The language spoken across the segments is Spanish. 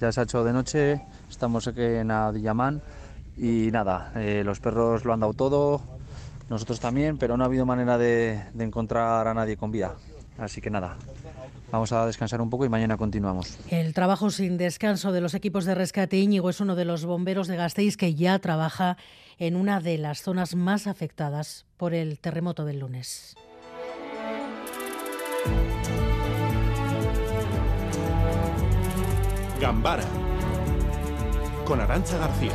Ya se ha hecho de noche, estamos aquí en Adiyaman y nada, eh, los perros lo han dado todo, nosotros también, pero no ha habido manera de, de encontrar a nadie con vida. Así que nada, Vamos a descansar un poco y mañana continuamos. El trabajo sin descanso de los equipos de rescate Íñigo es uno de los bomberos de Gasteiz que ya trabaja en una de las zonas más afectadas por el terremoto del lunes. Gambara con Arancha García.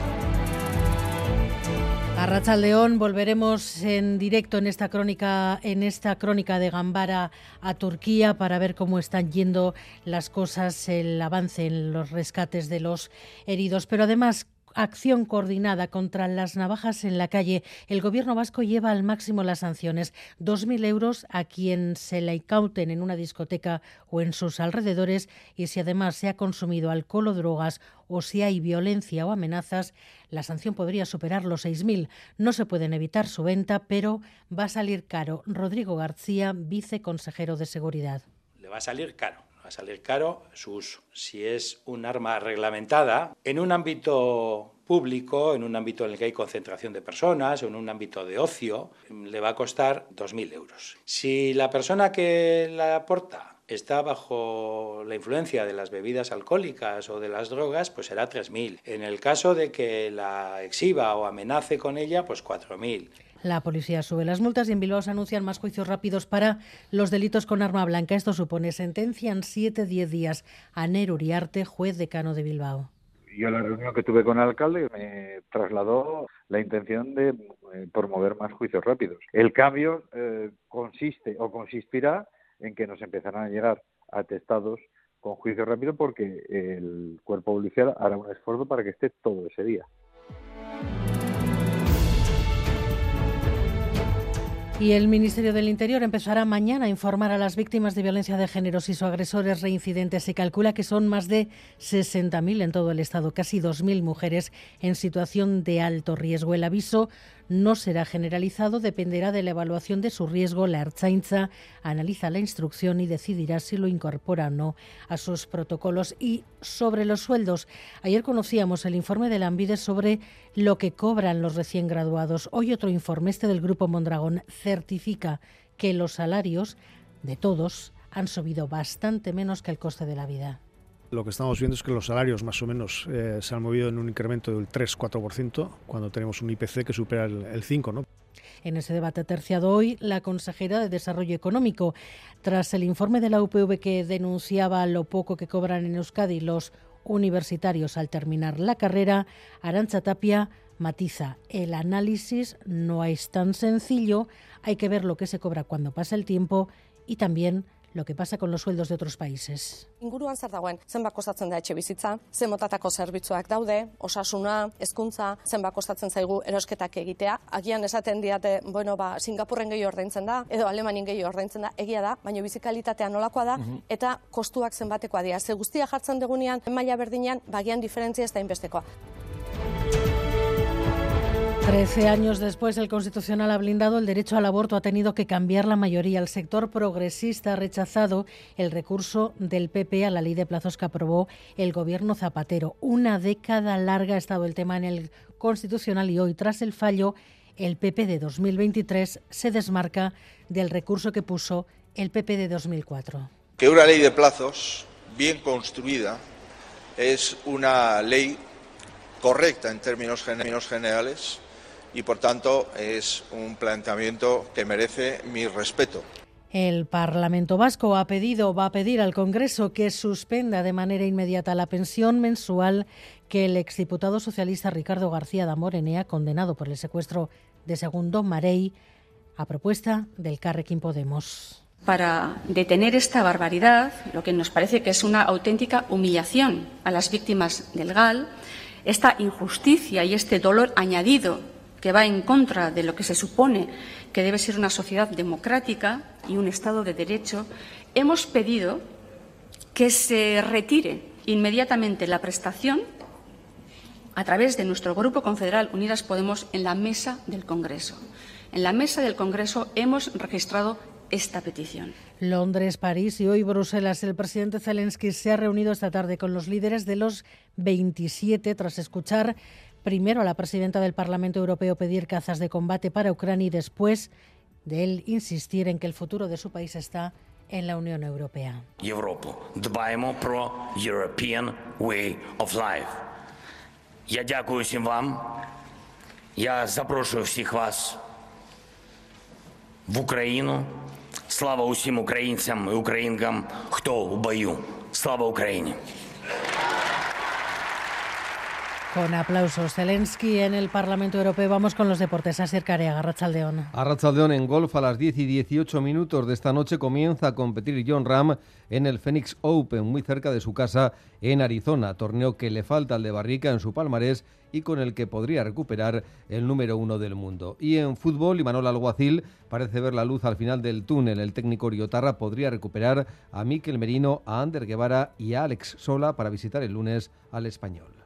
A Rachaldeón volveremos en directo en esta crónica en esta crónica de Gambara a Turquía para ver cómo están yendo las cosas, el avance en los rescates de los heridos, pero además acción coordinada contra las navajas en la calle. El gobierno vasco lleva al máximo las sanciones. 2.000 euros a quien se le incauten en una discoteca o en sus alrededores y si además se ha consumido alcohol o drogas o si hay violencia o amenazas, la sanción podría superar los 6.000. No se pueden evitar su venta, pero va a salir caro. Rodrigo García, viceconsejero de Seguridad. Le va a salir caro salir caro su uso. Si es un arma reglamentada en un ámbito público, en un ámbito en el que hay concentración de personas, o en un ámbito de ocio, le va a costar 2.000 euros. Si la persona que la aporta está bajo la influencia de las bebidas alcohólicas o de las drogas, pues será 3.000. En el caso de que la exhiba o amenace con ella, pues 4.000. La policía sube las multas y en Bilbao se anuncian más juicios rápidos para los delitos con arma blanca. Esto supone sentencia en 7-10 días a Nero Uriarte, juez decano de Bilbao. Yo la reunión que tuve con el alcalde me trasladó la intención de eh, promover más juicios rápidos. El cambio eh, consiste o consistirá en que nos empezarán a llegar atestados con juicio rápido porque el cuerpo policial hará un esfuerzo para que esté todo ese día. Y el Ministerio del Interior empezará mañana a informar a las víctimas de violencia de género si sus agresores reincidentes. Se calcula que son más de 60.000 en todo el Estado, casi 2.000 mujeres en situación de alto riesgo. El aviso no será generalizado, dependerá de la evaluación de su riesgo. La Ertzaintza analiza la instrucción y decidirá si lo incorpora o no a sus protocolos. Y sobre los sueldos, ayer conocíamos el informe de la Ambide sobre lo que cobran los recién graduados. Hoy otro informe, este del Grupo Mondragón, certifica que los salarios de todos han subido bastante menos que el coste de la vida lo que estamos viendo es que los salarios más o menos eh, se han movido en un incremento del 3-4% cuando tenemos un IPC que supera el, el 5%. ¿no? En ese debate terciado hoy, la consejera de Desarrollo Económico, tras el informe de la UPV que denunciaba lo poco que cobran en Euskadi los universitarios al terminar la carrera, Arancha Tapia matiza, el análisis no es tan sencillo, hay que ver lo que se cobra cuando pasa el tiempo y también lo que pasa con los sueldos de otros países. Inguruan zer dagoen, zenbat kostatzen da etxe bizitza, zen motatako zerbitzuak daude, osasuna, hezkuntza, zenbat kostatzen zaigu erosketak egitea. Agian esaten diate, bueno, ba, Singapurren gehi ordaintzen da, edo Alemanin gehi ordaintzen da, egia da, baina bizikalitatea nolakoa da, eta kostuak zenbatekoa dira. Ze guztia jartzen degunean, maila berdinean, bagian diferentzia ez da inbestekoa. Trece años después, el Constitucional ha blindado el derecho al aborto. Ha tenido que cambiar la mayoría. El sector progresista ha rechazado el recurso del PP a la ley de plazos que aprobó el gobierno Zapatero. Una década larga ha estado el tema en el Constitucional y hoy, tras el fallo, el PP de 2023 se desmarca del recurso que puso el PP de 2004. Que una ley de plazos bien construida es una ley correcta en términos generales y, por tanto, es un planteamiento que merece mi respeto. El Parlamento Vasco ha pedido, va a pedir al Congreso que suspenda de manera inmediata la pensión mensual que el exdiputado socialista Ricardo García Damorenea, condenado por el secuestro de Segundo Marey, a propuesta del Carrequín Podemos. Para detener esta barbaridad, lo que nos parece que es una auténtica humillación a las víctimas del GAL, esta injusticia y este dolor añadido que va en contra de lo que se supone que debe ser una sociedad democrática y un Estado de Derecho, hemos pedido que se retire inmediatamente la prestación a través de nuestro Grupo Confederal Unidas Podemos en la mesa del Congreso. En la mesa del Congreso hemos registrado esta petición. Londres, París y hoy Bruselas. El presidente Zelensky se ha reunido esta tarde con los líderes de los 27 tras escuchar primero a la presidenta del Parlamento Europeo pedir cazas de combate para Ucrania y después de él insistir en que el futuro de su país está en la Unión Europea. Європу дбаємо про European way of life. Я дякую всім вам. Я запрошую всіх вас в Україну. Слава усім українцям і українкам, хто у бою. Слава Україні! Con aplausos, Zelensky en el Parlamento Europeo. Vamos con los deportes. Asir Carea, Arrachaldeón. Arrachaldeón en golf a las 10 y 18 minutos de esta noche comienza a competir John Ram en el Phoenix Open, muy cerca de su casa en Arizona. Torneo que le falta al de Barrica en su palmarés y con el que podría recuperar el número uno del mundo. Y en fútbol, Imanol Alguacil parece ver la luz al final del túnel. El técnico Riotarra podría recuperar a Miquel Merino, a Ander Guevara y a Alex Sola para visitar el lunes al español.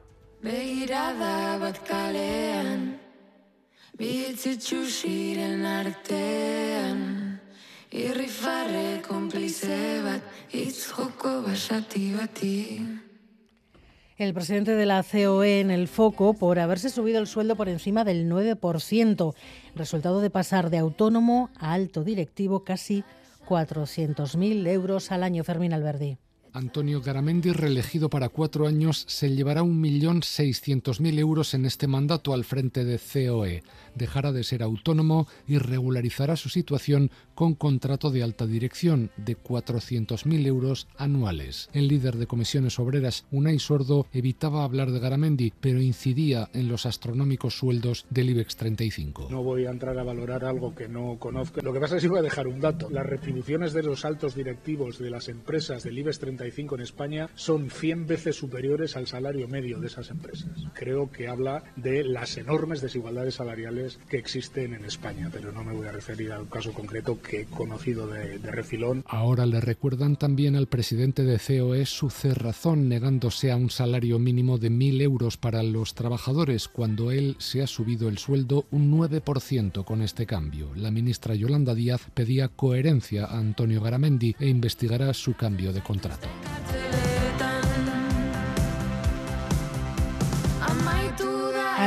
El presidente de la COE en el foco por haberse subido el sueldo por encima del 9%, resultado de pasar de autónomo a alto directivo casi 400.000 euros al año. Fermín Alberdi. Antonio Garamendi, reelegido para cuatro años, se llevará 1.600.000 euros en este mandato al frente de COE. Dejará de ser autónomo y regularizará su situación con contrato de alta dirección de 400.000 euros anuales. El líder de comisiones obreras, Unai Sordo, evitaba hablar de Garamendi, pero incidía en los astronómicos sueldos del IBEX 35. No voy a entrar a valorar algo que no conozco. Lo que pasa es que voy a dejar un dato. Las retribuciones de los altos directivos de las empresas del IBEX 35 en España son 100 veces superiores al salario medio de esas empresas. Creo que habla de las enormes desigualdades salariales que existen en España, pero no me voy a referir al caso concreto que he conocido de, de refilón. Ahora le recuerdan también al presidente de COE su cerrazón negándose a un salario mínimo de 1.000 euros para los trabajadores cuando él se ha subido el sueldo un 9% con este cambio. La ministra Yolanda Díaz pedía coherencia a Antonio Garamendi e investigará su cambio de contrato.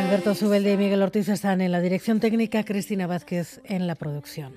Alberto Zubelde y Miguel Ortiz están en la dirección técnica, Cristina Vázquez en la producción.